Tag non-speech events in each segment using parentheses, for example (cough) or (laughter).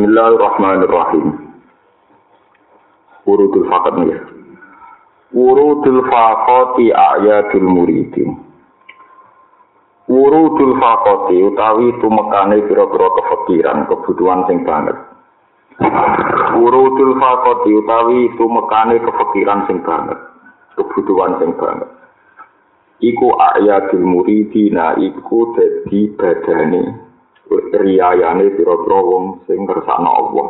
Bismillahirrahmanirrahim. Urudul fakat nih. Urudul fakoti ayatul muridin. Urudul fakoti utawi tumekane pira-pira kefikiran, kebutuhan sing banget. Urudul fakoti utawi tumekane kefikiran sing banget, kebutuhan sing banget. Iku ayatul muridina iku dadi badane riyayane pira-pira wong sing ngersakno Allah.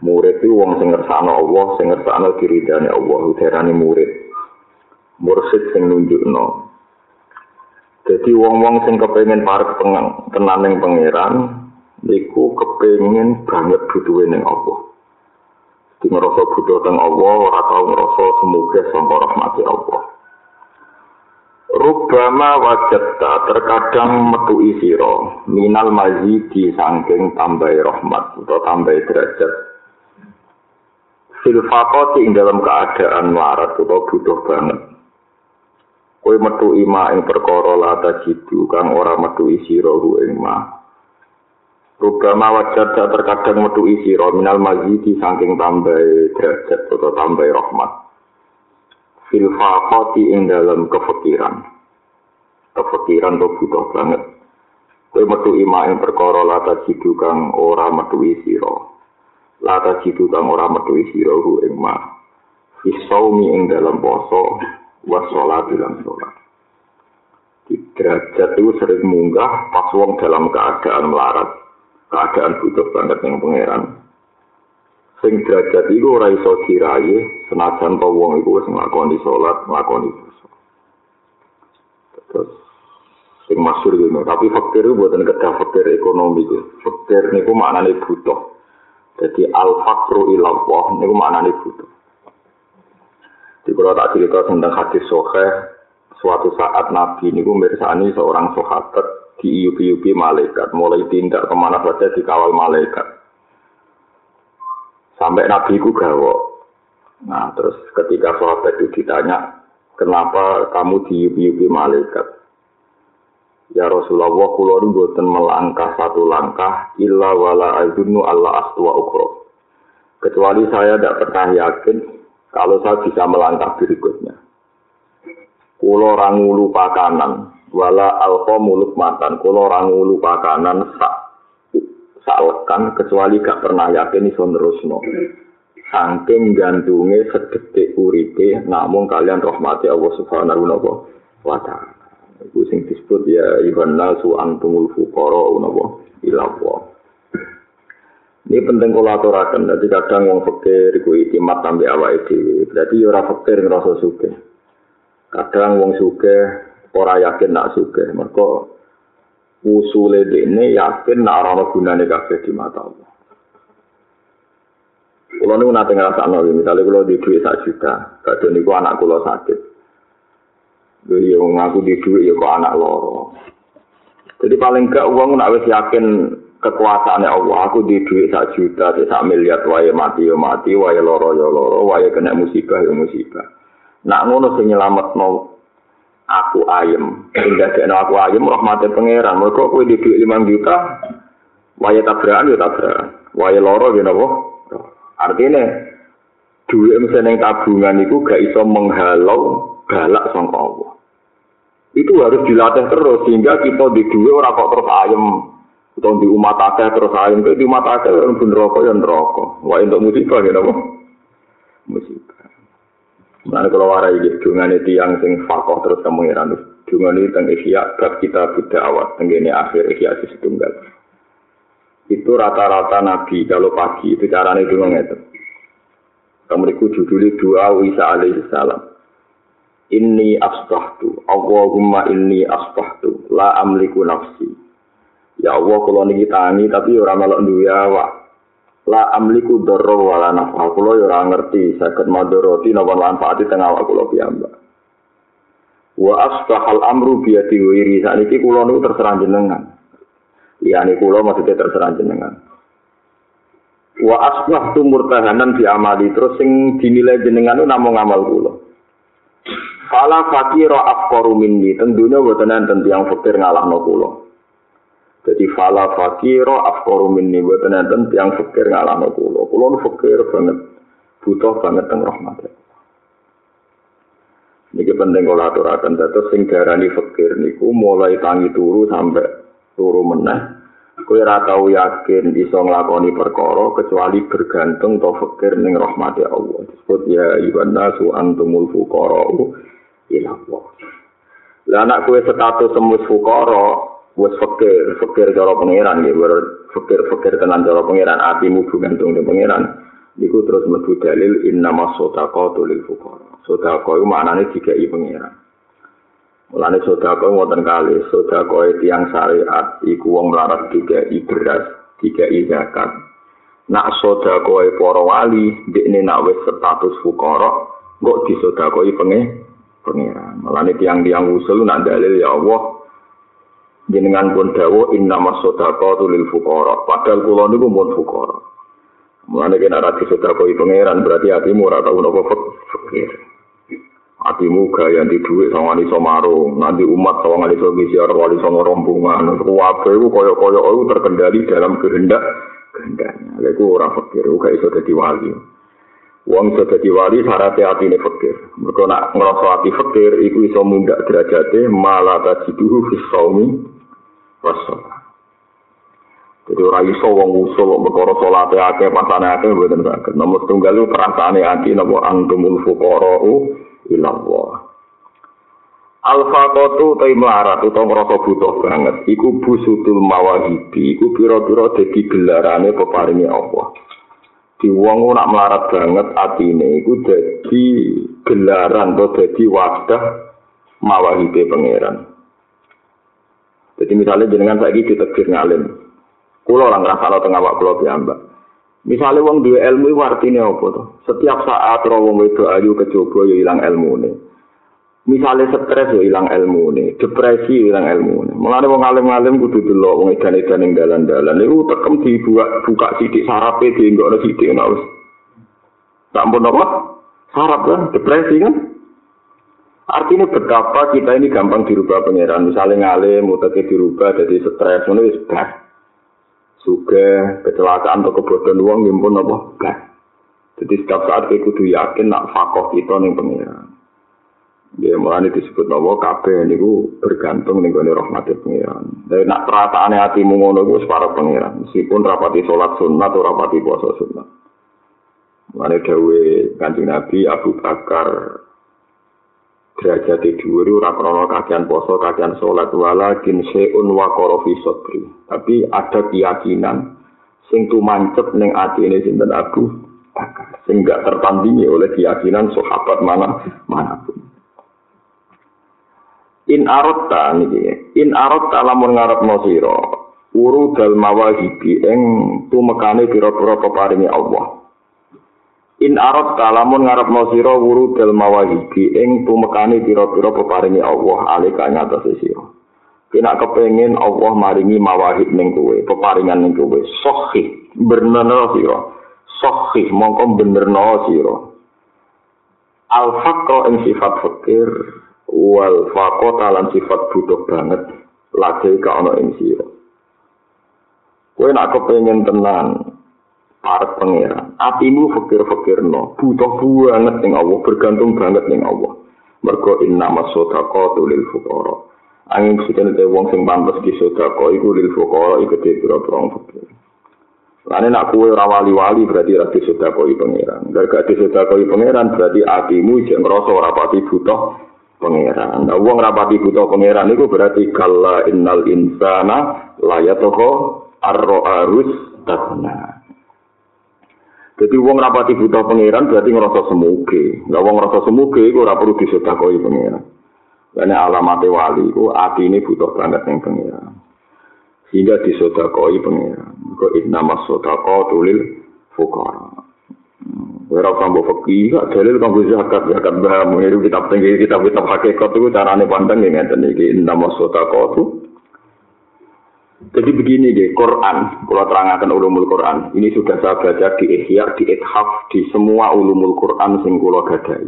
Murid itu wong sing ngersakno Allah, sing ngersakno diridane Allah, udarane murid. Mursid sing nunjukno. Jadi wong-wong sing kepengin parek tenan ning pangeran niku kepengin banget butuhe ning Allah. Di ngerasa butuh teng Allah, ora tau ngerasa semoga sampai rahmati Allah. Rubama wajata terkadang metu isiro minal mazidi sangking tambahi rahmat atau tambahi derajat Filfakoti ing dalam keadaan larat atau butuh banget. Kue metu ima ing perkara lata jidu kang ora metu isiro hu ing ma. Rubama wajata terkadang metu isiro minal mazidi sangking tambahi derajat atau tambahi rahmat. Filfakoti ing dalam kefikiran. Kefikiran tuh butuh banget. Kue metu ima ing perkara lata jidu kang ora metu isiro. lata jitu kang ora metu sira hu ing ma fisaumi ing dalam poso wa salat lan salat di derajat itu sering munggah pas wong dalam keadaan melarat keadaan butuh banget yang pangeran sing derajat itu ora iso diraye senajan to wong iku wis nglakoni salat nglakoni poso terus sing masyhur gitu. Tapi fakir itu buatan kedah fakir ekonomi itu fakir niku maknane butuh. Jadi al-fakru ilallah, ini maknanya butuh. Di kalau tak cerita tentang hadis sohe, suatu saat Nabi ini mirsani seorang sahabat di iupi-iupi malaikat, mulai tindak ke mana saja dikawal malaikat. Sampai Nabi itu gawok. Nah, terus ketika sahabat itu ditanya, kenapa kamu di iupi-iupi malaikat? Ya Rasulullah, kula boten melangkah satu langkah illa wala azunnu Allah astua ukro. Kecuali saya tidak pernah yakin kalau saya bisa melangkah berikutnya. Kulo rangulu pakanan, wala alfa muluk matan. Kulo rangulu pakanan sak lekan kecuali gak pernah yakin iso nerusno. Saking gantungnya sedetik uripe, namun kalian rahmati Allah Subhanahu wa taala. Iku sing disebut ya Iwan nasu antumul fuqara unapa ilawa. Ini penting kalau aturakan, jadi kadang wong fakir iku itimat tambah awake dhewe. Berarti ya fakir ngrasa sugih. Kadang wong sugih ora yakin nak sugih. Mergo usule dene yakin nak ora gunane kabeh di mata Allah. Kulo niku nate ngrasakno, misalnya kulo di duit sak juta, kadang niku anak kulo sakit. Jadi yang ngaku di duit ya kok anak loro. Jadi paling gak uang nak wis yakin kekuasaannya Allah. Aku di duit sak juta, sak miliar, wae mati ya mati, wae loro ya loro, wae kena musibah ya musibah. Nak ngono sing nyelamet no aku ayem. Hingga dene aku ayem rahmate pangeran. Mergo kowe di duit 5 juta, wae tabrakan ya tabrakan. Wae loro ya napa? Artinya duit mesin tabungan itu gak iso menghalau balak sangka Allah. Itu harus dilatih terus sehingga kita di dua orang kok terus ayam atau di umat akeh terus ayam di umat akeh orang pun rokok yang rokok. Wah untuk musibah ya apa? Musibah. Mana kalau warai dengan itu yang sing fakoh terus dengan itu tentang ikhya bab kita buddha awat tenggine akhir ikhya si tunggal. Itu rata-rata nabi kalau pagi itu caranya itu itu. Kamu judulnya doa Isa alaihi salam inni asbahtu Allahumma inni asbahtu la amliku nafsi ya Allah kula niki tangi tapi ora melok duwe awak la amliku darra wala nafa kula ora ngerti saged madharati napa manfaati teng awak kula piyambak. Wa asbahal amru bi yadi wiri saniki kula niku terserah jenengan. Liyane kula maksudnya terserah jenengan. Wa asbahtu murtahanan di amali. Terus sing dinilai jenengan itu namung amal kula Fala fakira afqaru minni, tentunya boten enten tiyang fakir ngalahno kula. Jadi fala fakiro afkoru minni buatan enten tiang fakir ngalahno kulo. Kulo nu fakir banget, butuh banget teng rahmat. Niki penting kalau aturakan dados sing darani fakir niku mulai tangi turu sampai turu meneh. Ora tau yakin bisa nglakoni perkara kecuali bergantung to fakir ning rahmati Allah. Disebut ya ibn nasu antumul fuqara ila Allah. Lah anak kowe status semus fuqara wis fakir, fakir cara pangeran nggih, fakir fakir tenan cara pangeran, atimu gantung ning pangeran. Iku terus metu dalil inna masodaqatu lil fuqara. Sedekah iku maknane dikai pangeran. Mulane sedekah wonten kali, sedekah tiang syariat iku wong melarat dikai beras, dikai zakat. Nak sedekah para wali, dekne nak wis status fuqara, kok disedekahi pangeran. Mulane tiang-tiang usul nak dalil ya Allah, jenengan pun dawo inna masodako lil fukara padahal kula niku pun fukara mulane kena ra disodakoi pangeran berarti hatimu ora tau napa fakir hatimu gaya di duit sama wali somaro nanti umat sama wali so gisiar wali sama rombongan. Kuwabe ku koyo koyo itu terkendali dalam kehendak kehendaknya lalu orang fakir gak iso dadi wali. Wong iso dadi wali syaratnya hati ini fakir. Mereka nak ngerasa hati fakir, iku iso mundak derajatnya malah tajiduhu fis saumi wassalam. Jadi ora iso wong usul perkara salate akeh pasane akeh mboten saged. Nomor tunggal itu perasaane ati napa antumul fuqara'u ila Allah. Al-faqatu ta melarat utawa ngrasa butuh banget. Iku busutul mawahibi, iku pira-pira dadi gelarane peparinge Allah. Di wong nak melarat banget atine iku dadi gelaran atau dadi wadah mawahibe pangeran. Jadi misalnya jenengan saiki ditegir ngalim. Kulo orang ngerasa teng awak wak kulo biamba. Misalnya wong duwe ilmu itu artinya apa to? Setiap saat roh wong itu ayu kecoba ya ilang ilmu nih. Misalnya stres ya ilang ilmu. Depresi hilang ilmu nih. Mengapa wong alim-alim kudu delok wong edan-edan ning dalan dalan. niku tekem dibuat buka sidik sarap ya dia nggak wis. sidik nah, Tak pun apa? Sarap kan? Depresi kan? Artinya betapa kita ini gampang dirubah pangeran. Misalnya ngalim, mutaknya dirubah jadi stres, mana wis gas. Suga, kecelakaan atau kebodohan uang ngimpun apa? Gas. Jadi setiap saat kita kudu yakin nak fakoh kita nih pangeran. Ya mulai disebut nama kabeh niku bergantung ning gone rahmate pangeran. Dan nak perasaane atimu ngono iku para pangeran. Meskipun rapati salat sunat atau rapati puasa sunat. Mulane dawuh Kanjeng Nabi Abu Bakar derajat dhuwur ora krana kakean poso kakean salat walakin seun wa fi sadri. Tapi ada keyakinan sing tumancep ning atine sinten Abu Bakar? Sing gak tertandingi oleh keyakinan sahabat mana mana pun. In arotta niki in arotta lamun ngarepno sira uru dal mawahibi ing tumekane pira-pira peparinge Allah In arab kalamun ngarep no siro wuru del mawahibi ing tumekani piro-piro peparingi Allah alika nyata siro. Kena kepengen Allah maringi mawahib ning kowe, peparingan ning kowe. Sohih, bener siro. Sohih, mongko bener siro. Al fakro ing sifat fakir, wal fakro talan sifat butuh banget, lagi ka ono ing siro. Kowe nak kepengen tenang, para pangeran. Atimu fakir-fakir no, butuh banget ning Allah, bergantung banget ning Allah. Mergo inna masodaqatu lil fuqara. Angin sikene te wong sing pantes di sedekah iku lil fuqara iku te pira-pira fakir. Lane nak kuwe ora wali-wali berarti ora disedekah pangeran. Gara di disedekah pangeran berarti atimu jek ngrasa ora butuh pangeran. Nah, wong rapati butuh pangeran iku berarti kalla innal insana layatuhu arro arus takna. Jadi wong rapati buta pangeran berarti ngerasa semuge. Lah wong ngerasa semuge iku ora perlu disedekoi pangeran. Karena alamat wali iku ati ini butuh banget yang pangeran. Sehingga disedekoi pangeran. Kok inna masodako tulil fukara. Ora kambo fakih, gak dalil kambo zakat, zakat baham. Ini kitab tinggi, kitab kitab hakikat itu carane pandang ngeten iki inna masodako tu Jadi begini deh, Quran, kalau terangkan ulumul Quran, ini sudah saya baca di Ihya, di Ithaf, di semua ulumul Quran sing kula gadai.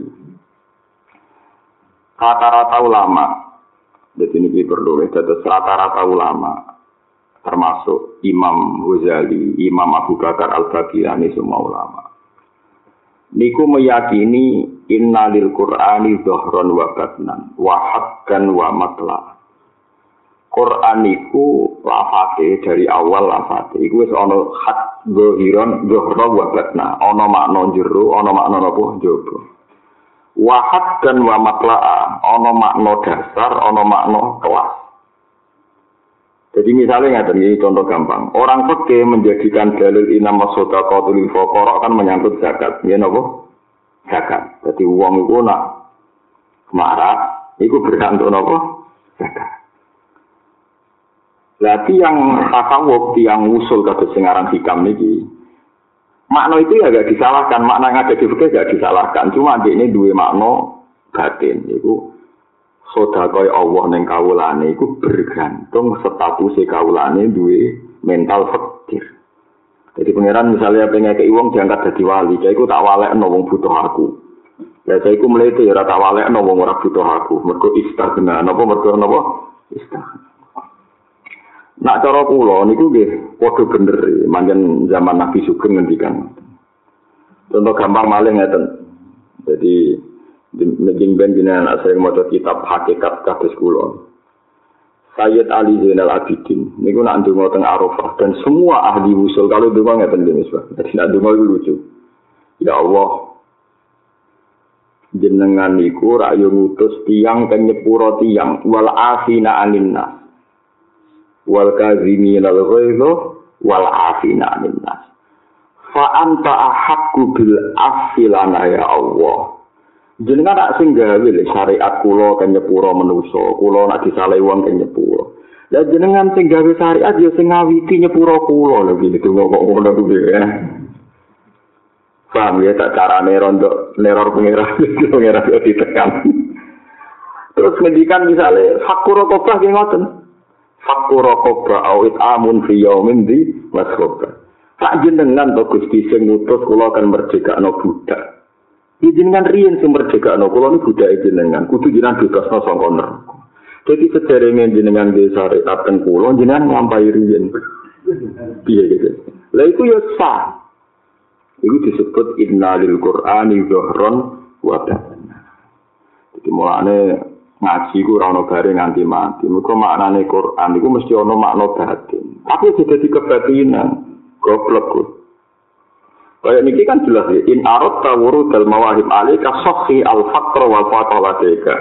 Rata-rata ulama, jadi ini perlu ya, rata-rata ulama, termasuk Imam Ghazali, Imam Abu Bakar Al-Baghdadi semua ulama. Niku meyakini innalil Qur'ani dhahran wa batnan wa haqqan wa matla. Quran niku lafate dari awal lafate iku wis ana hak zahiran dhahra wa batna, ana makna jero, ana makna apa jaba. Wa haqqan wa matla, ana makna dasar, ana makna kelas. Jadi misalnya nggak ini contoh gampang. Orang peke menjadikan dalil inam masoda qatul faqara kan menyangkut zakat. Ya nopo? Zakat. Jadi uang itu nak marah, itu berhak untuk nopo? Zakat. Berarti yang tasawuf, yang usul kata sengaran hikam ini, makna itu ya gak disalahkan. Makna yang ada di fikih gak disalahkan. Cuma ini dua makna batin. Itu sedekah Allah ning kawulane iku bergantung status kawulane duwe mental fakir. Jadi pangeran misalnya pengen ke wong diangkat jadi wali, saya iku tak walek wong butuh aku. Ya saya iku melete ya tak walek wong ora butuh aku. Mergo istighna, napa mergo napa? Istighna. Nak cara kula niku nggih padha bener, manjen zaman Nabi Sugeng ngendikan. Contoh gampang maling ngeten. Jadi Mungkin ben jenengan sering maca kitab hakikat kados kula. Sayyid Ali Zainal Abidin niku nak ndonga teng Arafah dan semua ahli usul kalau ndonga ngeten iki Mas. Dadi nak ndonga iku lucu. Ya Allah, jenengan niku rak ngutus tiyang kang nyepuro tiyang wal afina aninnas. Wal kazimina al ghaidha wal afina aninnas. Fa anta ahqqu bil afilana ya Allah. jenengan tak sing gawe syariat kula kan nyepuro menusa kula nak disale wong kan nyepuro lah jenengan sing gawe syariat ya sing ngawiti nyepuro kula lho iki kok ngono kuwi ya paham ya tak carane rondo neror pengira (laughs) pengira ditekan terus ngendikan misalnya fakuro kobra ki ngoten fakuro kobra awit amun fi yaumin di masroba tak jenengan to Gusti sing ngutus kula kan merdeka no budak jenengan riyen sing merdekakno kula niku budake jenengan kudu jenengan bebasno saka neraka. Jadi sederenge jenengan di syariat teng kula jenengan nglampahi riyen. Piye gitu. Lah iku ya sah. Iku disebut innalil qur'ani zuhron wa Jadi mulane ngaji ku ora ono bare nganti mati. Muga maknane Quran iku mesti ono makna batin. Tapi jadi kebatinan goblok ku. Kayak ini kan jelas ya. In arot tawuru dal mawahib alika sokhi al fakr wal fatalateka.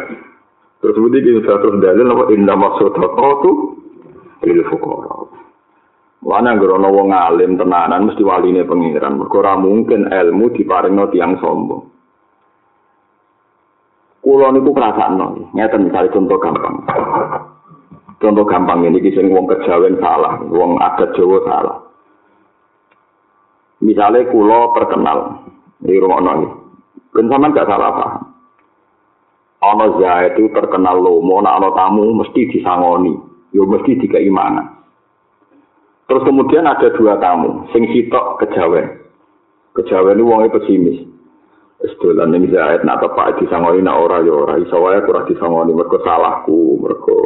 Terus begini kita terus dalil apa maksud tu lil fukara. Wana grono wong alim tenanan mesti waline pengiran. Mergo mungkin ilmu diparingno tiang sombong. Kulo niku krasakno, ngeten misalnya contoh gampang. Contoh gampang ini kisah wong kejawen salah, wong adat Jawa salah. Misalnya kulo terkenal di rumah noni, ben gak salah paham. Ono itu terkenal lomo, nak ono tamu mesti disangoni, yo mesti dikeimanan. Terus kemudian ada dua tamu, sing sitok kejawen. Kejawen itu wongnya pesimis. Sedolan ini Zaid nak tepak disangoni nak ora yo ora iso wae kurang disangoni mergo salahku, mergo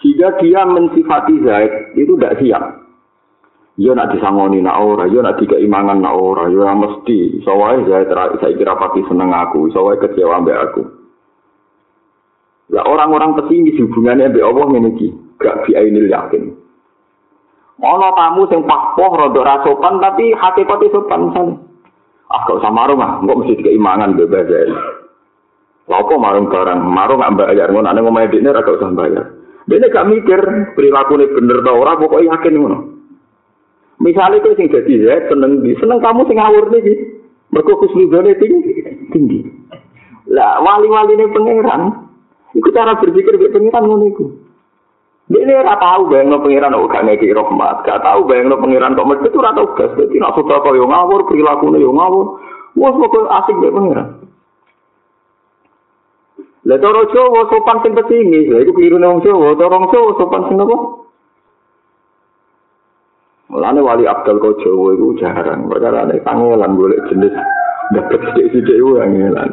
sehingga dia mensifati Zaid itu tidak siap. Yo nak disangoni nak ora, yo nak tiga imangan nak ora, yo mesti. Soalnya saya saya kira pasti seneng aku, soalnya kecewa ambek aku. Lah orang-orang pesimis hubungannya ambek Allah ini gak biainil yakin. Ono tamu sing pakpoh rodok rasopan tapi hakikatnya sopan misalnya. Ah gak usah marung ah, kok mesti tiga imangan bebas ya. Lalu marung barang, marung gak bayar, ngono ane ngomong ediknya gak usah bayar. Dia gak mikir perilaku bener tau ora, pokoknya yakin ngono. Misalnya itu sing jadi ya, seneng di, seneng kamu sing ngawur nih, mereka khusnudone tinggi, tinggi. Lah wali-wali ini pangeran, itu cara berpikir be pangeran ngono iku. Ini ora tahu bayang lo pengiran kok gak ngeki rahmat, gak tahu bayang lo pengiran kok mesti ora tau gas, dadi nek sedo kok yo ngawur, prilakune yo ngawur. Wes kok asik bayang pengiran. Lah toro Jawa sopan sing pesimi, lha iku kliru nang Jawa, toro Jawa sopan sing apa? Mulane wali Abdul kok Jawa iku jarang, padahal nek kangelan golek jenis dapat sithik-sithik wae ngelan.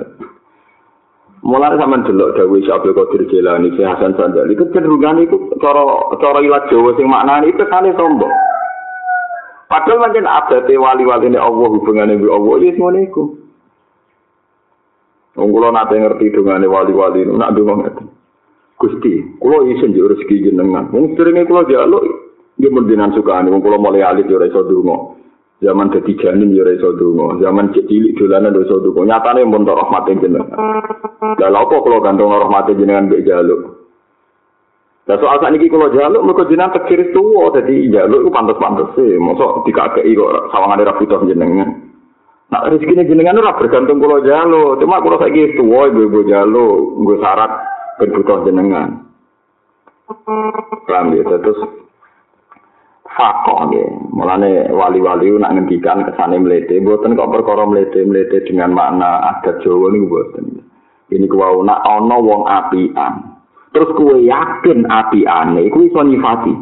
Mulai sama delok Dawi Syabdul Qadir Jilani, Si Hasan Sandali, itu cenderungan itu cara cara ilat Jawa sing maknanya itu kan sombong. Padahal macam ada wali-wali ini Allah hubungannya dengan Allah, ya semua itu. Wong kula nate ngerti dongane wali-wali nak donga ngeten. Gusti, kula isin yo rezeki jenengan. Wong seringe kula jaluk nggih mendinan sukane wong kula mulai alit yo ora iso donga. Zaman dadi janin ora iso donga. Zaman cilik dolanan ora iso donga. Nyatane mun tok rahmate jenengan. Lah lha apa kula gantung rahmate jenengan mbek jaluk? Lah soal sak niki kula jaluk mergo jenengan tekir tuwa dadi jaluk ku pantes-pantes e. Mosok dikakeki kok sawangane ra butuh jenengan. Nah rezeki jenengan ora bergantung kula jaluk. Cuma kula saiki tuwa ibu-ibu jaluk nggo syarat ben butuh jenengan. Paham ya, terus fakon ya. Mulane wali-wali nak ngendikan kesane mlete, mboten kok perkara mlete-mlete dengan makna adat Jawa niku mboten. Ini kuwi nak ana wong apian. Terus kuwe yakin apiane iku iso nyifati.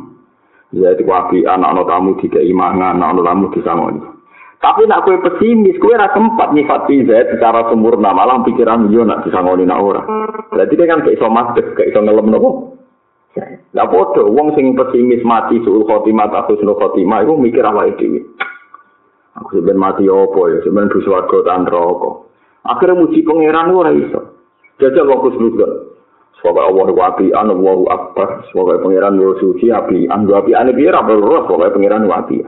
Jadi kuwi apian ana tamu dikai mangan, ana tamu disangoni. Tapi nak kue pesimis, kue rasa sempat nyifati Z secara sempurna, malah pikiran yo nak disangoni nak ora. Berarti dia kan iso masuk, kayak iso ngelem nopo. Lah padha wong sing pesimis mati suul khotimah ta husnul khotimah iku mikir awake dhewe. Aku sebenarnya mati opo ya, sebenarnya di suarga dan rokok. Akhirnya muji pangeran ora iso. Jajal wong kusnudon. Sebab Allah wabi an Allah akbar. Sebab pangeran wo suci api an api ane biar apa roh sebab pangeran wabi.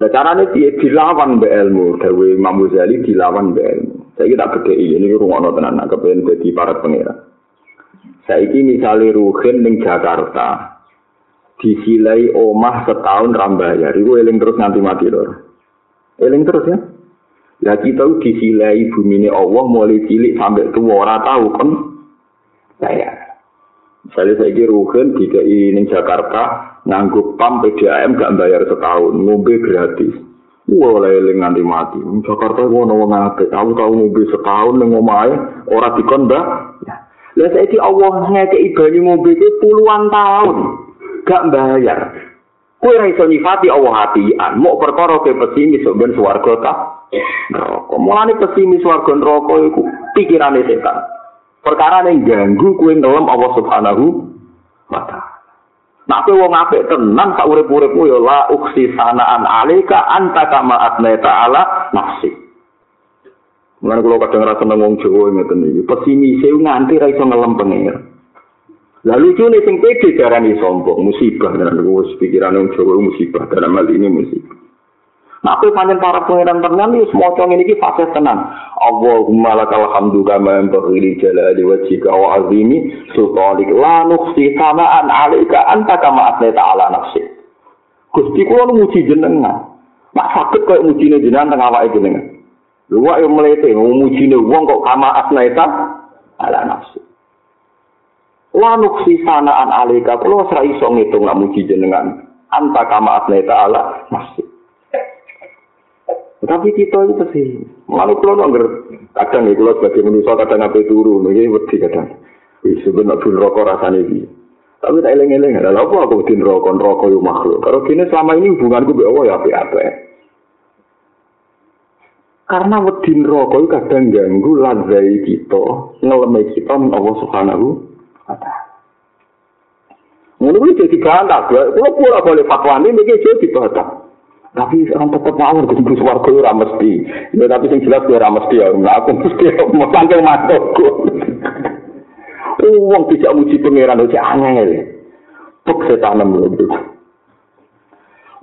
Nah caranya dia dilawan be ilmu, Dewi Imam Ghazali dilawan be ilmu. Saya kita beda ini rumah tenan, kepengen jadi para pangeran. Saiki misalnya Ruhin ning Jakarta disilai omah setahun rambayar, itu eling terus nanti mati lor. Eling terus ya. Lah kita disilai bumi ini Allah mulai cilik sampai tua orang tahu kan saya. Misalnya saya kira Ruhin di ning Jakarta nganggup pam PDAM gak bayar setahun, ngombe gratis. Wah, eling nganti mati. Jakarta gua nawa ngake, aku tahu ngombe setahun neng omahe ora dikon mbak. Lah saiki Allah ngekeki banyu mobil itu puluhan tahun gak bayar. Kowe ora iso nyifati Allah hatian, mau perkara ke pesimis sok ben swarga ta. Neraka. Pesimis swarga neraka iku pikirane setan. Perkara ning ganggu kowe ngelem Allah Subhanahu wa taala. Nah, wong apik tenan sak urip-uripmu ya la uksi sanaan alika anta kama atneta ala nafsi. Mulane kula kadang rasa seneng wong Jawa ngeten iki. Pesimis e nganti ra iso ngelem pengen. Lalu lucu nih sing pede darani sombong, musibah dan wis pikiran wong Jawa musibah dalam hal ini musibah. Nah, aku panjang para pangeran tenan iki semoco ngene iki fase tenan. Allahumma lakal hamdu kama yanbaghi li jalali wajhika wa azimi sultanik la nukhsi samaan alaika anta kama atlaita ala nafsi. Gusti kula muji jenengan. Mak sakit koyo mujine jenengan teng awake jenengan. Luwak yang melete, memujine wong kok kama asnaita ala nafsu. La nuksi sanaan alika, kalau serai iso ngitung nak muji jenengan. Anta kama asnaita ala nafsu. Tapi kita itu sih, malu kalau nongger kadang itu sebagai manusia kadang apa turun, ini wedi kadang. Wih, sebenarnya pun rokok rasanya ini. Tapi tak eleng-eleng, ada apa aku bikin rokok, rokok yang makhluk. Kalau gini selama ini hubunganku Allah ya apa-apa. Karena wedin rokok kadang ganggu lazai kita, ngelemai kita Allah Subhanahu wa taala. Ngono jadi bantah, kalau pula boleh fatwa ini mungkin jadi bantah. Tapi orang tetap mau ketemu suarga ora mesti. Ya tapi sing jelas ora mesti ya. Nah, aku mesti mau tangkel matokku. Uang tidak muji pangeran itu angel. Pek setan lho.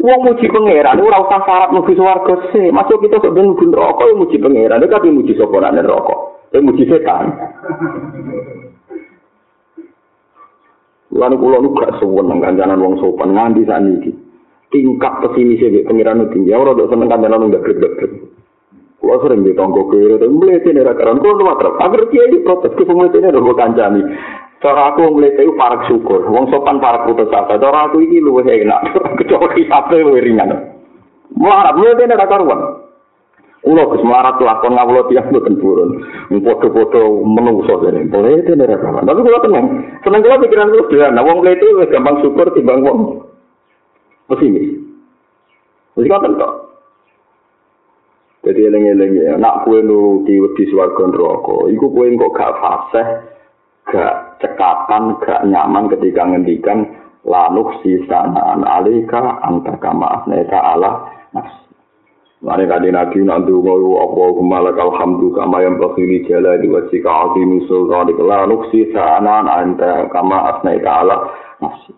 Wong muji pangeran ora usah syarat mlebu swarga sih. Masuk kita sok ben mlebu neraka yo muji pangeran. Nek tapi muji sapa nang neraka? Eh muji setan. Lan kula nu gak seneng kancanan wong sopan nganti sakniki. Tingkat pesimis e pangeran tinggi. Ora dok seneng kancanan wong gak Kulo sering ditonggo kiri, tapi melihat ini rakaran. Kulo lu matrap. Agar kiai protes ke ini rokok kancani. Cara aku mlete iku parek syukur. Wong sopan parek putus asa. Cara aku iki luwih enak. Kecoh iki ape luwih ringan. Marah mlete nek karo wong. Kulo wis marah lakon ngawulo tiyang mboten purun. Wong padha-padha menungso dene. Mlete nek karo wong. Tapi kula tenang. Seneng kula pikiran kula dhewean. Wong mlete luwih gampang syukur timbang wong. Mesti iki. Wis katon kok. Jadi eling-eling ya, nak kue nuruti wedi swargon neraka, iku kue kok gak fase, gak cekatan, gak nyaman ketika ngendikan lanuk sisanaan alika antaka ma'afneka ala nafsi. Mane kadi nabi nak ndonga apa kumalak alhamdu kama yang bakhili jala di wajika azimu sultani lanuk sisanaan anta kama asnaika ala nafsi.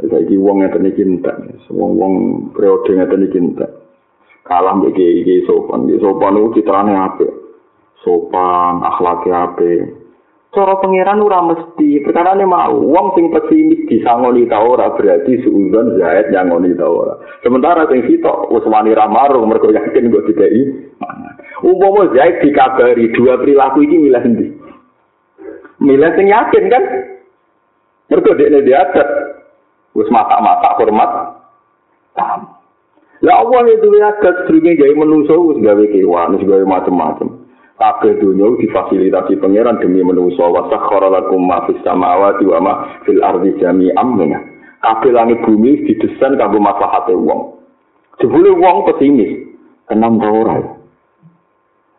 Jadi wong yang tadi cinta, semua wong periode yang tadi cinta. Kalah mbek iki sopan, sopan itu citrane apik. Sopan, akhlaknya apik. Cara pangeran ora mesti, perkara ini mau. Wong sing pesimis disangoni ta ora berarti suudon zaid yang ngoni ta ora. Sementara sing sitok wis wani ra marung mergo yakin dikei mangan. Umpama zaid dikabari dua perilaku iki milih ndi? Milih sing yakin kan? Mergo dekne diadat. Wis masak-masak hormat. Lah Allah itu adat sedurunge gawe menungso wis gawe kewan, gawe macam-macam. Kabeh dunya difasilitasi pangeran demi manusa wa sakhara lakum ma fis samawati wa ma fil ardi jami'an min kabeh langit bumi didesain kanggo maslahate wong. Jebule wong pesimis. Enam ta ora?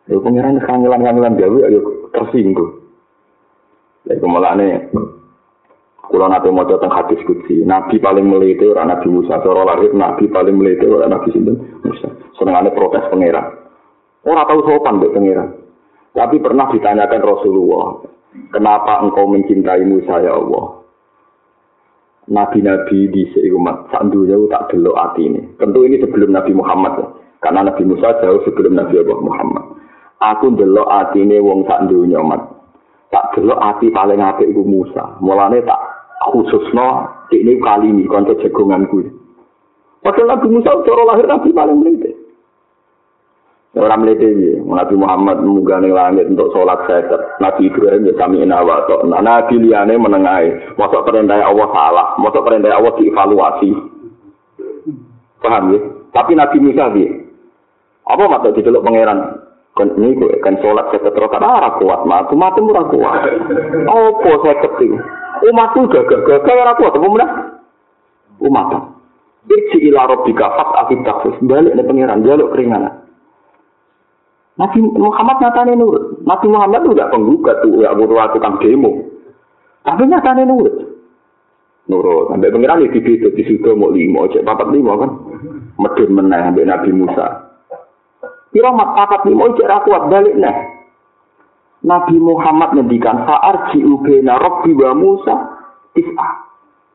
Ya pangeran kangelan-kangelan gawe ayo tersinggung. Lha kemalane kula nate maca teng hadis kutsi nabi paling melete ora nabi Musa cara lahir nabi paling melete ora nabi sinten? Musa. Senengane protes pangeran. Ora tau sopan mbek pangeran Tapi pernah ditanyakan Rasulullah, kenapa engkau mencintai Musa ya Allah? Nabi-nabi di seumat sandunya tak delok hati ini. Tentu ini sebelum Nabi Muhammad ya. Karena Nabi Musa jauh sebelum Nabi Allah Muhammad. Aku delok hati ini wong sandunya mat. Tak delok hati paling apik iku Musa. Mulane tak khususno ini kali ini konco jagonganku. Padahal Nabi Musa cara lahir Nabi paling melihat. Orang melete ini, Nabi Muhammad menggani langit untuk sholat seker. Nabi Ibrahim ya kami inawa. Nah, Nabi liane menengai. Masuk perintah Allah salah. Masuk perintah Allah dievaluasi. Paham ya? Tapi Nabi Musa dia. Apa mata diceluk pangeran? Ini gue kan sholat seker terus kan arah kuat. Matu mati murah kuat. Apa saya keting? Umat tuh gagah gagah arah kuat. Apa mana? Umat. Irji ila rabbika fat afid takfus. Balik nih pangeran. Jaluk keringanan. Nabi Muhammad nyatanya nurut. Nabi Muhammad itu tidak penggugat tuh, ya butuh tukang demo. Tapi nyatanya nurut. Nurut. Sampai pengiran itu di situ mau lima, cek papat lima kan. Medun menang sampai Nabi Musa. Kira mat papat lima, cek rakuat balik nah. Nabi Muhammad ngendikan saar jiubena Robbi wa Musa tis'ah.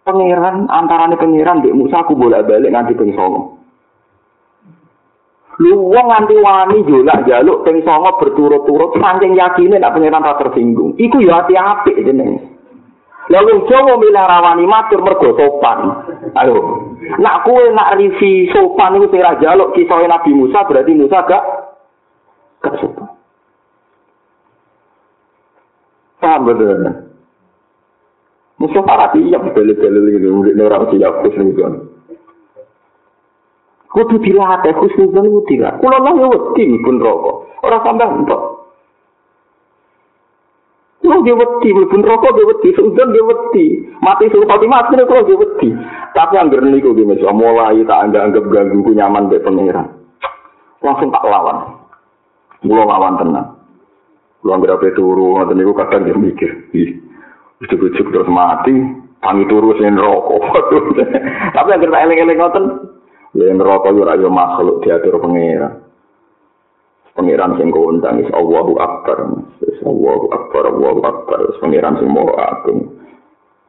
Pangeran antarane pangeran di Musa aku bolak balik nanti ping Lu wong nganti wani jolak jaluk ping songo berturut-turut saking yakine nek pangeran ra tersinggung. Iku ya ati apik jenenge. Lah wong Jawa milih matur mergo sopan. Ayo. Nak kowe nak rivi sopan iku sing ra jaluk kisah Nabi Musa berarti Musa gak gak sopan. Paham betul. Musa para tiap beli-beli ini orang siap khusus kudu dilatih khusnuzon kudu dilatih kula lah ya wedi pun rokok ora sampe entuk Kulo dia wedi, pun rokok dia wedi, sudah dia wedi, mati suruh mati mati kulo dia wedi. Tapi angger niku dia masih mulai tak anggap anggap ganggu ku nyaman be pangeran. Langsung tak lawan, kulo lawan tenang. Kulo angger apa turu, ngoten niku kadang dia mikir, ih, ujuk-ujuk terus mati, tangi turu sing rokok. (laughs) Tapi angger tak eling-eling ngoten, Ya neraka yo ora yo makhluk diatur pangeran. Pangeran sing kondang is Allahu Akbar. Is Allahu Akbar, Allahu Akbar. Pangeran sing mau agung.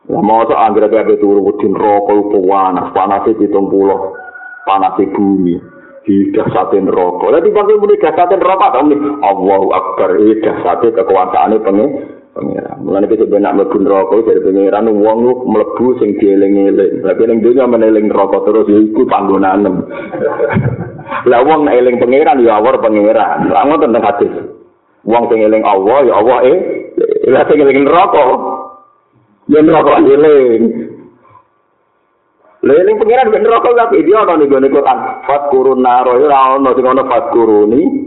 Lah mau tak kabeh turu wedi neraka iku panas, panas puluh, panas bumi. Di dasatin neraka. Lah dipakai muni dasatin neraka ta Allahu Akbar. Iki dasate kekuasaane pangeran. Pangeran. Mulane kita benak mlebu neraka dari pangeran wong lu mlebu sing dieling-eling. Tapi ning dunya meneling neraka terus ya iku panggonanem. (laughs) Lah wong nek eling pangeran ya awor pangeran. Lah ngoten tentang hadis. Wong sing eling Allah ya Allah eh lah sing eling neraka. Ya neraka eling. Lah eling pangeran ben neraka gak dia ana ning gone Quran. Fat kurun naro ya ana sing ana fat kuruni.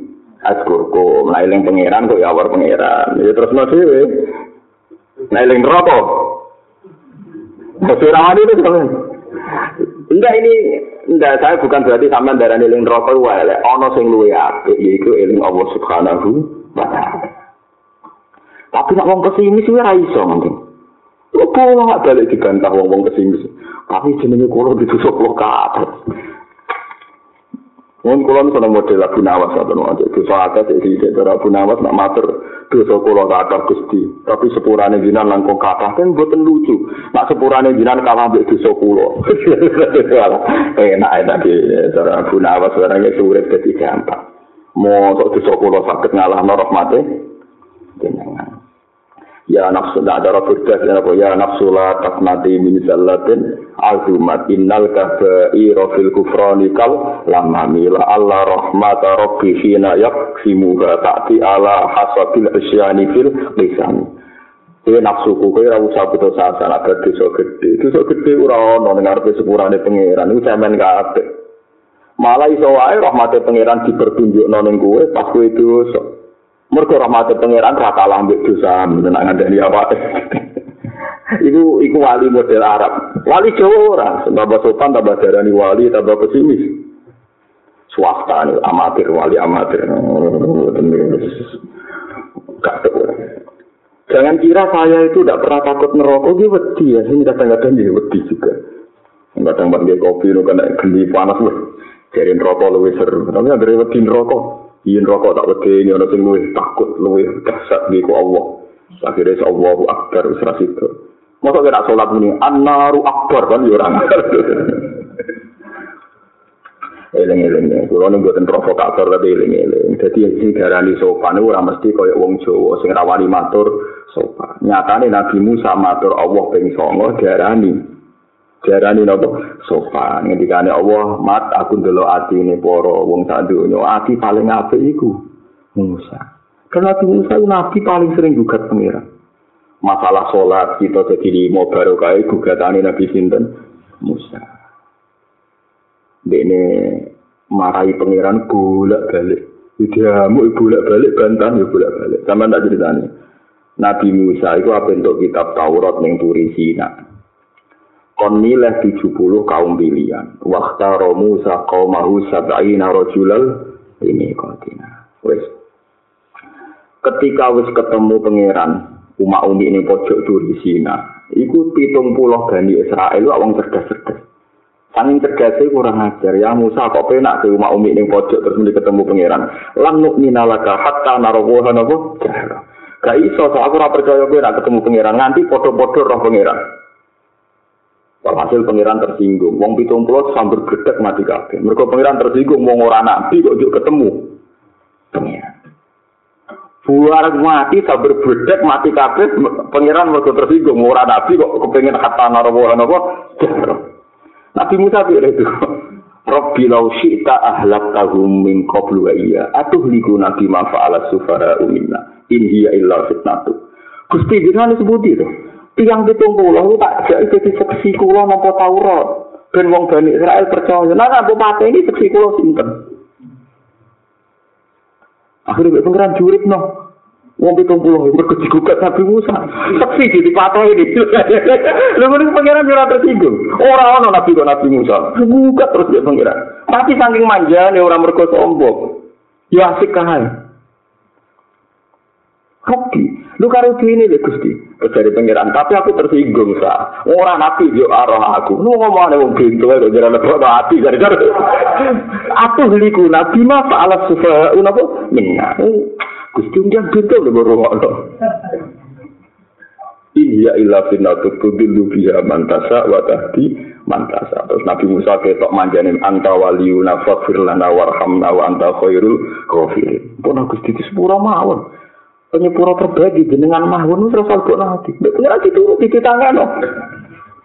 Askurku nailing pangeran kok ya awar pangeran ya terus no dhewe nailing rokok Masih ramah itu kan? Enggak ini Enggak, saya bukan berarti sampean darah eling rokok wae lek ana sing luwe apik yaiku eling Allah Subhanahu wa taala. Tapi nek wong pesimis kuwi ora iso mungkin. Kok pola balik dibantah wong-wong pesimis. Tapi jenenge kula ditusuk kabeh. Wong kula nek model Abu Nawas atau ngono, dosa akeh iki iki cara Abu Nawas nak matur dosa kula kathah Gusti. Tapi sepurane jinan langkung kathah kan mboten lucu. Nak sepurane jinan kalah mbek dosa kula. (laughs) Enak enak iki cara Abu Nawas orangnya sulit dadi gampang. Mosok dosa kula saged ngalahno rahmate jenengan. Ya nafsu la ada rabbika ya apa ya nafsu la taqnati min zallatin azumat innal kabaira fil kufrani kal lamma mila alla rahmata rabbi hina yaksimu ta'ti ala hasabil asyani fil lisan Kowe nafsu ku kowe ora usah putus asa nek dosa gedhe. Dosa gedhe ora ana ning ngarepe sepurane pangeran cemen kabeh. Malah iso wae rahmate pangeran dipertunjukno ning kowe pas kowe dosa. Mergo rahmate pangeran ra kalah mbek dosa menak ngandani apa. (laughs) iku iku wali model Arab. Wali Jawa ora, tambah sopan tambah darani wali tambah pesimis. Swasta nih, amatir wali amatir. Jangan kira saya itu tidak pernah takut neraka, dia wedi ya. Ini kadang-kadang dia wedi juga. Kadang kadang kopi, kena geni panas, jadi neraka lebih seru. Tapi ada wedi neraka. Yen rokok tak wedi ini ana sing luwih takut luwih dahsyat niku Allah akhirnya Allahu akbar wis ra sido mosok ora salat muni annaru akbar kan yo ora (laughs) Eleng-eleng, kulo ning boten provokator tapi eleng-eleng. Dadi sing diarani sopan ora mesti kaya wong Jawa sing rawani matur sopan. Nyatane Nabi Musa matur Allah ping 9 diarani Jarani nopo sopan ngendikane Allah mat aku ndelok atine para wong sak donya ati paling apik iku Musa. Karena Nabi Musa nabi paling sering gugat pengira. Masalah sholat kita jadi limo barokah gugatane Nabi sinten Musa. Dene marahi pangeran bolak balik. Dia mau bolak balik bantan ya bolak balik. Sama tak ceritanya. Nabi Musa itu apa untuk kitab Taurat yang turi Sina. Kon milih 70 kaum pilihan. Waktu Musa qaumahu sab'ina rajulal ini kontina. Wes. Ketika wis ketemu pangeran umat umi ini pojok turi Sina, iku pitung puluh Bani Israel wong cerdas-cerdas. Sanging cerdas kurang ajar ya Musa kok penak ke umat umi ini pojok terus mulai ketemu pangeran. Lan nukmina laka hatta narawuha nabo. Gak iso, so aku ora percaya gue nak ketemu pangeran nganti podo-podo roh pangeran. Walhasil pangeran tersinggung. Wong pitung pulau sambil gedek mati kabeh. Mereka pangeran tersinggung. Wong orang nabi kok juga ketemu. Buar mati sambil gedek mati kabeh. Pangeran mereka tersinggung. Orang nabi kok kepengen kata narawuhan apa. Nabi Musa bilang itu. Rabbi lau syi'ta ahlak tahum min qablu wa iya. Atuh liku nabi mafa'ala sufara umina. In hiya illa fitnatu. Gusti jangan disebut itu. Tiang pitung puluh tak jadi jadi seksi kulo nopo taurat dan wong bani Israel percaya. Nah aku mati ini seksi kulo simpen akhirnya pengiran jurit no wong pitung puluh berkeci gugat Nabi Musa. Seksi jadi patah ini. (laughs) Lu mau pengiran jurah tersinggung? Orang orang Nabi kok Nabi Musa. Gugat terus dia pengiran. Tapi saking manja nih orang mereka sombong. Ya asik kahai Kopi, lu karo ini deh gusti, dari pengiran. Tapi aku tersinggung sa, orang nabi yo arah aku. Lu ngomong ada wong pintu, ada jalan lepas hati dari dari. Aku beliku nabi mah alat sufa, unapo minna. Gusti unjang pintu udah baru ngono. Iya ilah finatu tudilu biha mantasa wa tahdi mantasa. Terus Nabi Musa ketok manjanin anta waliyuna faghfir lana warhamna wa anta khairul ghafirin. Pun Gusti di sepura mawon. penyepuro terbagi jenengan mahun terus aku nanti bener lagi tuh di kita nggak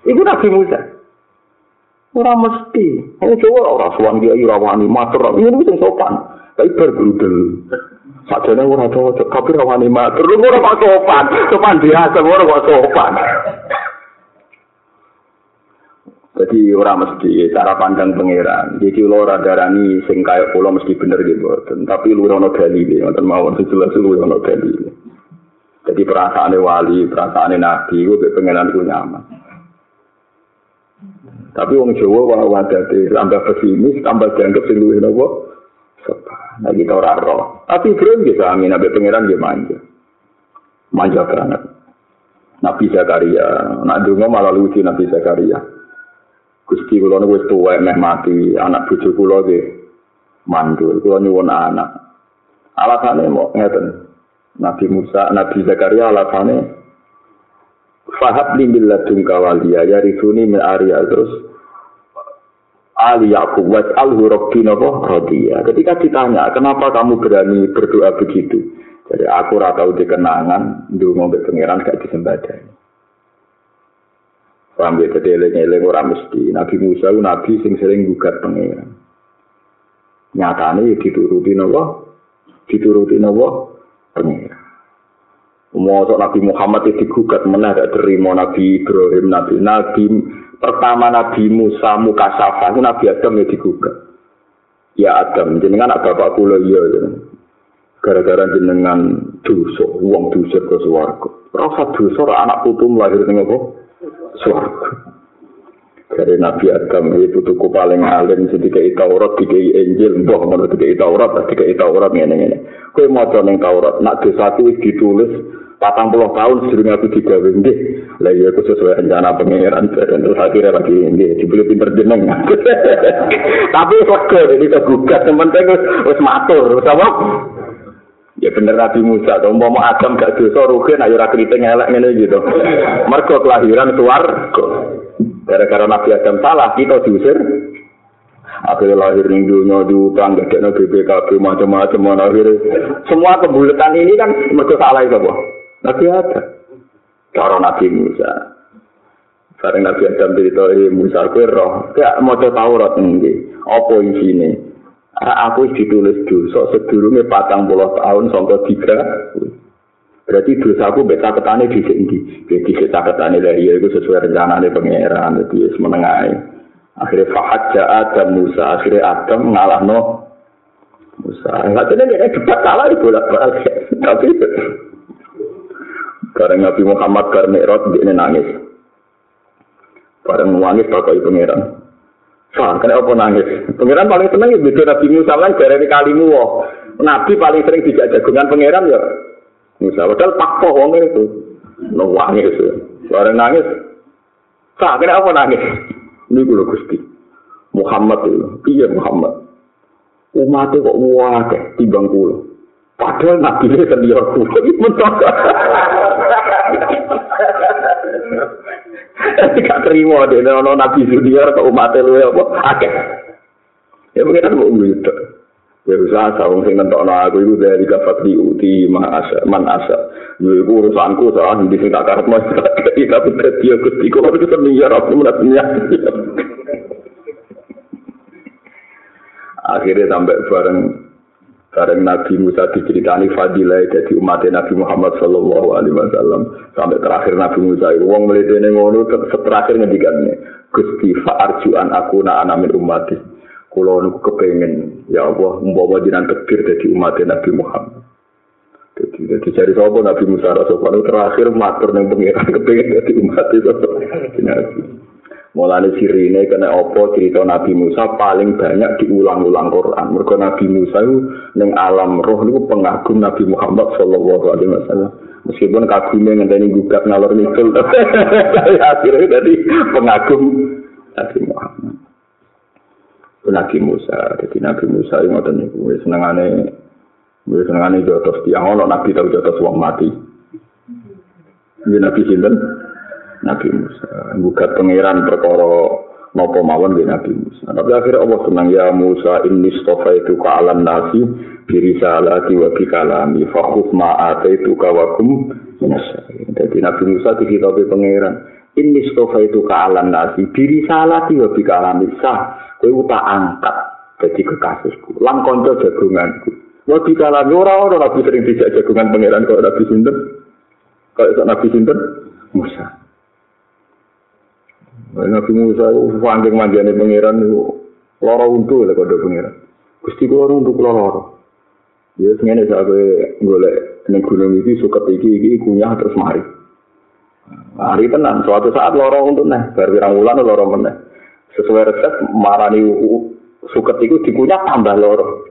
ibu nabi Musa. Ora mesti. Ini ora orang suan ora wani matur. Ini sing sopan. Tapi bergerudel saja nih orang cocok tapi irawani matur. Lu orang sopan. Sopan biasa orang sopan. Jadi orang mesti cara pandang pangeran. Jadi lo radarani sing kaya pulau mesti bener gitu. Tapi lu ono dalil, ngoten mawon sejelas lu ono dalil. Jadi perasaan wali, perasaan nabi, gue pangeran gue nyaman. Tapi wong Jawa wah wadate tambah pesimis, tambah dianggap sing luwih napa? Nah kita ora roh. Tapi Ibrahim bisa amin abe pangeran dia manja. Manja banget. Nabi Zakaria, nak dungo malah lucu Nabi Zakaria. Gusti kula niku wis tuwek meh mati, anak bojo kula nggih mandul, kula nyuwun anak. Alasane mau ngeten. Nabi Musa, Nabi Zakaria alasane Fahab li min ladunka waliya ya risuni min Arya terus Ali Yakub was al rabbi napa radiya. Ketika ditanya, kenapa kamu berani berdoa begitu? Jadi aku ora tahu dikenangan ndonga mbek pangeran gak disembadani. Paham ya, jadi eling-eling ora mesti. Nabi Musa itu nabi sing sering gugat pangeran. Nyatane dituruti napa? Dituruti napa? Pangeran. Mosok Nabi Muhammad itu digugat mana gak terima Nabi Ibrahim, Nabi Nabi pertama Nabi Musa Mukasafa itu Nabi Adam ya digugat. Ya Adam, jenengan ada bapak kula iya Gara-gara jenengan dosa, uang dosa ke swarga. Rasa dosa anak putu lahir ning apa? Swarga. Dari Nabi Adam itu putuku paling alim ketika Taurat dikai Injil, mbah menurut dikai Taurat, dikai Taurat ngene-ngene. Kowe maca ning Taurat, nak dosaku ditulis patang puluh tahun sebelum aku nggih lah iya aku sesuai rencana pangeran dan terus akhirnya lagi nggih dibeli pinter jeneng (laughs) tapi kok jadi tergugat yang penting wis matur wis apa Ya bener Nabi Musa, to mau Adam gak dosa rugi nek ora kriting elek ngene gitu. Mergo kelahiran swarga. Gara-gara Nabi Adam salah, kita diusir. Akhirnya lahir ning dunia diutang, gak ada BPKB macam-macam. Akhirnya semua kebulatan ini kan mergo salah itu, Nabi ada. Cara Nabi Musa. Bareng Nabi Adam cerita Musa kue roh. Kayak mau Taurat ini. Apa isinya? Aku ditulis dosa sedurunge patang puluh tahun sampai tiga. Berarti dosa aku beta ketane di sini. Jadi kita ketane dari itu sesuai rencana dari pangeran. Jadi menengahi. Akhirnya Fahad Adam Musa. Akhirnya Adam ngalah no Musa. Tahu dia debat kalah di bolak balik. Tapi Bareng Nabi Muhammad bar Mi'raj dia nangis. Bareng nangis pakai pangeran. Sah, kena apa nangis? Pangeran paling seneng ya beda Nabi Musa kan dari kalimu wah. Nabi paling sering dijak jagungan pangeran ya. Musa padahal pakpo wong itu. Nangis. Bareng nangis. Sah, kena apa nangis? Ini gue Gusti. Muhammad itu. Iya Muhammad. Umatnya kok wah timbang kulo. Padahal nabi ini sendiri aku. Gak terima deh, nono nabi junior ke umat lu ya apa? Akeh. Ya mungkin kan mau gitu. Ya usah sawung sing nentokno aku itu dari kafat di uti asa. Man asa. Ya iku urusanku soal di sing tak karep mas. Tapi dadi aku di kok itu sendiri aku menatnya. Akhirnya sampai bareng Bareng Nabi Musa diceritani fadilah jadi umat Nabi Muhammad Sallallahu Alaihi Wasallam sampai terakhir Nabi Musa itu wong melidene ngono terakhir ngendikannya Gusti fa'arjuan aku na anamin umat Kulo niku kepengen ya Allah membawa jinan tekbir jadi umat Nabi Muhammad. Jadi, jadi cari sapa Nabi Musa Rasulullah terakhir matur ning pengiran kepengen jadi umat itu. Mulane sirine kena opo cerita Nabi Musa paling banyak diulang-ulang Quran. Mergo Nabi Musa itu ning alam roh niku pengagum Nabi Muhammad sallallahu alaihi wasallam. Meskipun kagumnya ngenteni gugat ngalor ngidul. (laughs) Akhirnya tadi pengagum Nabi Muhammad. Nabi Musa, jadi Nabi Musa yang ngoten niku senengane wis senengane jotos tiang ono Nabi tau jotos wong mati. Nabi sinten? Nabi Musa. Bukat pangeran perkara nopo mawon di Nabi Musa. Tapi akhirnya Allah senang ya Musa ini stofa itu ke alam nasi diri salati wa bi kalami fakhuf ma itu kawakum Jadi Nabi Musa dikitabi pangeran ini stofa itu ke alam nasi diri salati wa bi kalami sah kowe tak angkat jadi kekasihku lang konco jagunganku. Wa bi kalami ora ora Nabi sering dijak jagungan pangeran kok Nabi sinten? Kok Nabi sinten? Musa Nabi Musa itu fanding manjane pangeran itu loro untu lek kode pangeran. Gusti kula untuk kula loro. Ya sengene sampe golek ning gunung iki suka iki iki kunyah terus mari. Mari tenan suatu saat loro untuk neh bar pirang wulan loro meneh. Sesuai resep marani suket itu dikunyah tambah loro.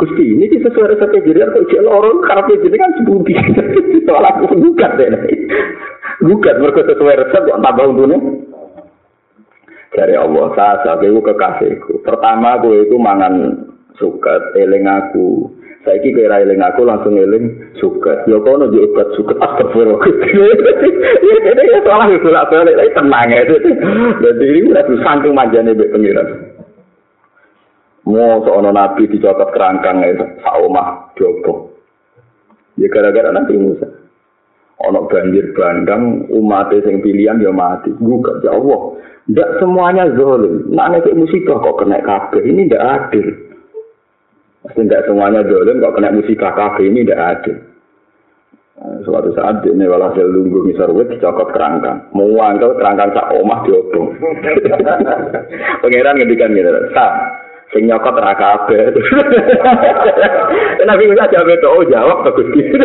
Gusti ini sih sesuai resep jadi kok jadi loro karena jadi kan sebudi. (laughs) Soal aku gugat deh. Gugat mereka sesuai resep kok tambah untungnya. Dari Allah, saya saya kekasihku. Pertama, gue itu mangan suket, eling aku. Saiki kira eling aku langsung eling suket. Ya kono yo obat suket astagfirullah. Ya (laughs) dene ya salah yo ora balik lagi tenang ya. Jadi ini udah saking manjane mbek pengiran. Mau seorang nabi dicokot kerangkang ya, sak omah diopo. Ya gara-gara nanti Musa. Ono banjir bandang, umat yang pilihan dia mati. Gugat ya Allah. Tidak semuanya zolim. Nah, nek musibah kok kena kabeh. Ini tidak adil. Mesti tidak semuanya dolim, kok kena musibah kafe ini tidak ada. Nah, suatu saat ini walhasil lunggu misarwit dicokot kerangkang. Mau angkel kerangkang sak omah diobong. (laughs) Pangeran ngendikan gitu. Sa, sing nyokot ra kabeh. (laughs) Nabi Musa jawab itu, oh jawab bagus gitu. (laughs)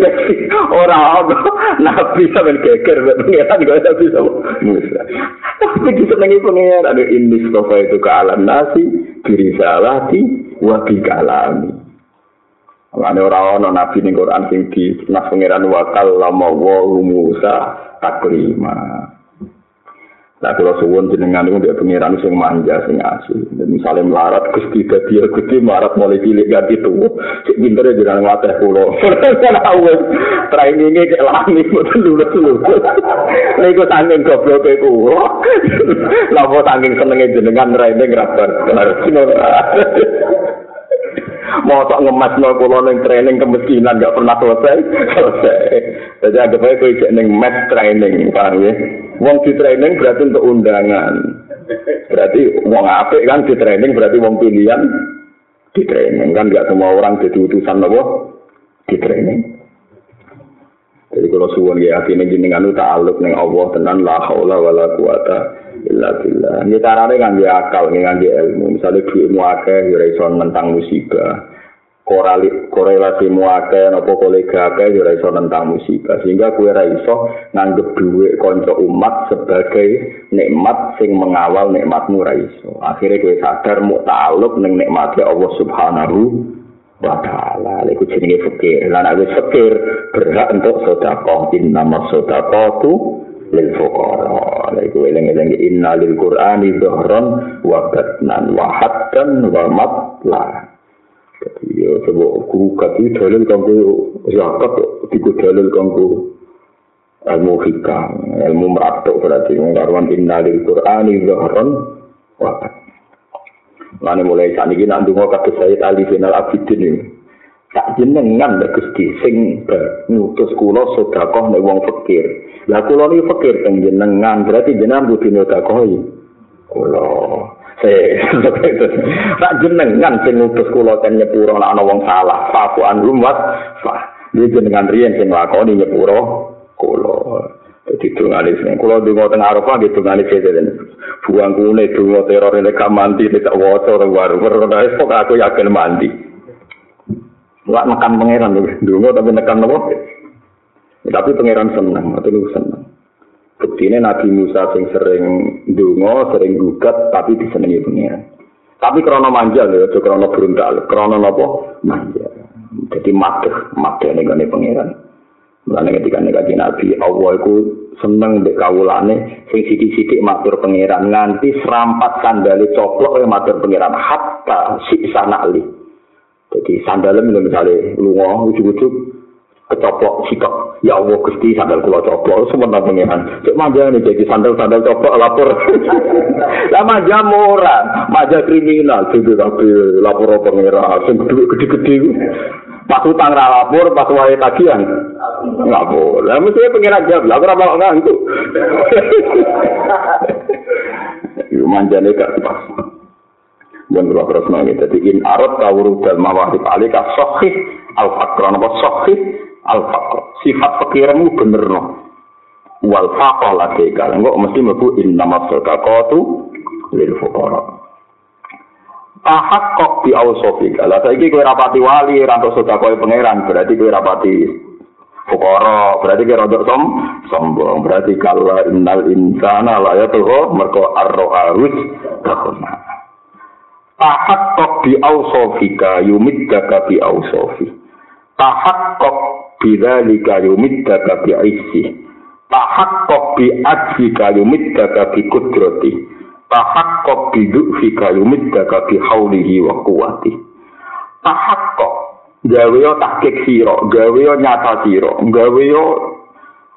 (laughs) Ora ono nabi sampean geger pengiran juga bisa Musa. Tapi disenengi pengiran ada ini sofa itu ke alam nasi diri salati wa bi kalami. Ane ora ono nabi ning Quran sing di nas pangeran wa kallama wa Musa taklima. Nah, kalau suwun jenengan itu dia pengiran sing manja, sing asu. Dan misalnya melarat, gusti dadi gusti melarat mulai cilik ganti tuh. Cik pinter ya jangan ngelatih pulau. (laughs) Awes, trainingnya kayak lami, betul dulu dulu. Nih gue tanggung goblok kayak kulo. Lalu (laughs) tanggung senengnya jenengan training rapat. Kenapa sih (laughs) mau tak ngemas nol pulau neng training kemiskinan gak pernah selesai selesai jadi agak baik kau neng match training paham ya wong di training berarti untuk undangan berarti wong apik kan di training berarti wong pilihan di training kan gak semua orang jadi utusan nopo di training jadi kalau suwon ya yakin jenengan tak aluk neng Allah tenan la haula wala quwata illa billah. Ini caranya ngangge akal, ngangge ilmu. Misalnya duitmu akeh, ya iso nentang musibah. Korali, korelasi mu akeh, nopo kolega akeh, ya iso nentang musibah. Sehingga kue iso nganggep duit konco umat sebagai nikmat sing mengawal nikmatmu iso. Akhirnya kue sadar mu ta'aluk neng nikmatnya Allah subhanahu wa ta'ala. Iku jenenge fakir. Lan aku fakir berhak untuk sedekah. Innama sedekatu lil fuqara iku eling-eling inna lil qur'ani dhahran wa batnan wa haddan wa matla Ya, coba kurukat itu dalil kanggo zakat, tiga dalil kanggo ilmu hikam, ilmu meratuk berarti mengkaruan innalil Qur'an itu haram. Lalu mulai saat ini nanti mau kata saya Ali bin Al Abidin ini tak jenengan bagus sing nutus kulo sudah kok nih uang fakir. Lah kulo ini fakir jenengan berarti jenengan butuh nyoda koi. Kulo Tak (laughs) jenengan sing ngutus kula ten nyepuro nek ana wong salah, fakuan rumat, fa. Iki jenengan riyen sing lakoni nyepuro kula. Jadi tunggali sing kula dungo teng Arafah gitu tunggali sing buang kune dungo teror nek mandi nek waca ora waru. aku yakin mandi. Wak nekan pangeran dungo tapi nekan nopo? Tapi pangeran senang, atau lu senang. Bukti ini Nabi Musa sing sering dungo, sering gugat, tapi disenangi pangeran. Tapi krono manja lho, itu krono beruntal, krono nopo manja. Jadi mateh, mateh ini gane pangeran. Mulane ketika negaji Nabi, Allah itu seneng dek kawulane, sing sidik-sidik matur pangeran, nganti serampat sandali coplok yang matur pangeran, hatta si sana li. Jadi sandalem misalnya lungo, ujuk-ujuk, kecoplok sikap. Ya Allah gusti sandal kula coplok. Semua pengiran. Cek manja nih jadi sandal sandal coplok lapor. (laughs) Lah manja murah manja kriminal. Jadi tapi lapor pengiran? Sing gede gede gede pas utang ra lapor pas wae tagihan. Nggak boleh. Mesti pengiran jawab. Lah ora mau ngantuk. (laughs) Yuk manja nih gak pas yang dua terus nangis. Jadi in arot kawuru dal mawahib alika sohih al fakron apa sohih al faqr sifat fakirmu bener no? Wal faqr lagi kalau enggak mesti mlebu inna masadaqatu lil fuqara. Ahak kok di ausofik. Lah saiki kowe rapati wali, rantuk sedekah pangeran, berarti kowe rapati fukara berarti kira rodok som sombong. Berarti kalau innal insana la yatuhu mergo arro arus takuna. Tahak kok bi ausofika yumiddaka bi ausofi tahak kok bidzalika yumiddaka bi aisi tahak kok bi ajika yumiddaka bi kudrati tahak kok bi du'fika yumiddaka bi haulihi wa quwati tahak kok gawe yo tahkik siro, gawe nyata siro, gawe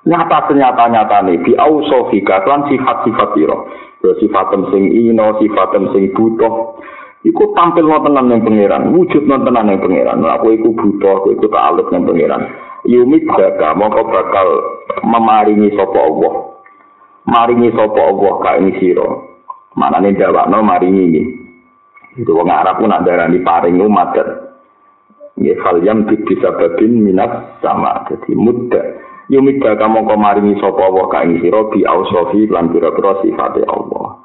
nyata senyata nyata nih di ausofika kan sifat-sifat siro, yo sifatem sing ino, sifatem sing butuh, iku tampil nontonan yang pangeran, wujud nontonan yang pangeran, aku iku butuh, aku iku ta'aluk yang pangeran. Yumit jaga, mongko bakal memaringi sopo Allah, maringi sopo Allah ka ini siro, mana nih jawab no maringi ini. Itu wong Arab pun ada paring umat Ya fal yam bisa babin minat sama jadi muda. Yumida kamu kemarini sopo wa ka ing sira bi ausofi lan pira-pira sifate Allah.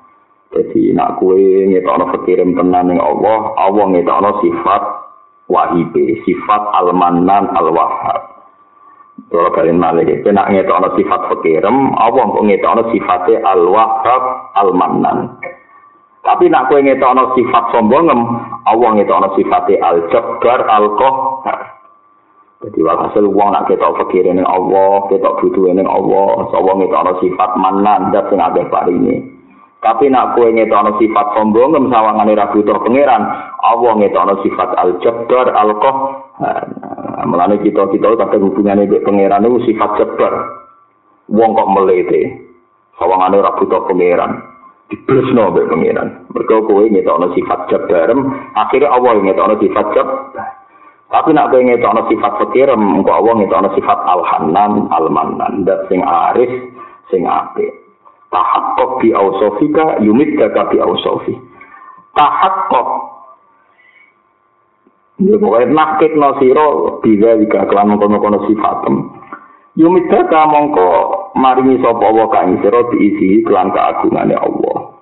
Jadi nak kue ngetokno fikirin tenan ning Allah, Allah ngetokno sifat wahib, sifat al-mannan al-wahhab. Kalau kalian malah itu nak ngetokno sifat fikirem, Allah kok ngetokno sifate al-wahhab al-mannan. Tapi nak kowe ngetokno sifat sombongem, Allah ngetokno sifate al-jabbar al-qahhar. Jadi walhasil wong nak ketok fakir ning Allah, ketok butuh ning Allah, Allah ngetokno sifat manan dat sing akeh paringe. Tapi nak kowe ngetokno sifat sombongem sawangane ra butuh pangeran, Allah ngetokno sifat al-jabbar al-qahhar. Mulane kita kita tapi hubungannya dengan pangeran itu sifat jabbar. Wong kok melete, sawangane ra butuh pangeran. diblesno mbek pangeran. Mergo kowe ngetokno sifat jabarem, akhirnya Allah ngetokno sifat jab. Tapi nak kowe ngetokno sifat fakirem, engko Allah ngetokno sifat al-hanan, al-mannan, dat sing aris, sing apik. Tahakkuk bi ausofika yumiddaka bi ausofi. Tahakkuk Ya pokoknya nakit no siro bila jika kelan kono-kono sifatem. Yumidaka mongko maringi sapa Allah kang sira diisi kelan keagungane Allah.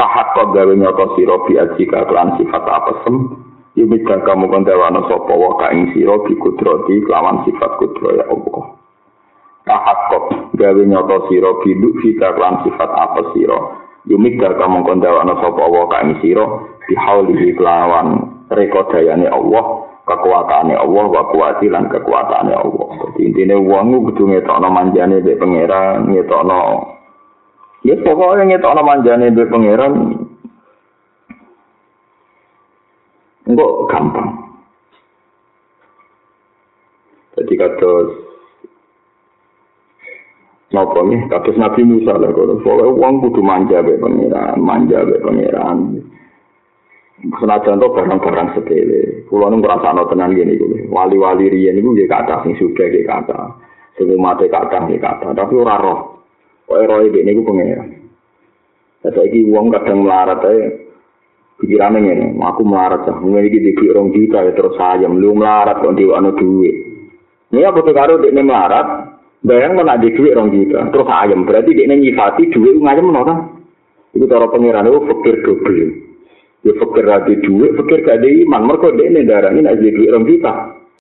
Tahak kok gawe nyoto sira bi ajika kelan sifat apesem. Yumidaka mongko dewana sapa Allah sira bi kudrati kelawan sifat kudro ya Allah. Tahak kok gawe nyoto sira bi fita kelan sifat apa sira. Yumidaka mongko dewana sapa Allah kang sira bi haulihi kelawan rekodayane Allah. kekuatannya Allah wa kuwati lan kekuatannya Allah. Jadi intinya uang kudu ngetokno manjane mbek pangeran, ngetokno Ya pokoknya ngetokno manjane mbek pangeran Enggak gampang. Jadi kata Napa nih, kados Nabi Musa lah, kalau uang kudu manja be pangeran, manja be pangeran. Senajan to barang-barang sepele. Kulo nu ngrasakno tenan ngene iki. Wali-wali riyen iku nggih kathah sing sudah nggih kathah. Sing mate kathah nggih kathah, tapi ora roh. Kok roh iki niku pengen. Saiki wong kadang melarat ae pikirane ngene, aku melarat cah, ngene iki dikik rong juta ya terus ayam, lu melarat kok duit. Ini apa tuh karo dekne melarat, bayang mana di duit rong juta, terus ayam, berarti dekne nyifati duit ngayem menora. Itu cara pengiran itu fakir double. Ya fakir lagi duit, fakir gak ada iman. Mereka dia ini darah ini aja duit orang kita.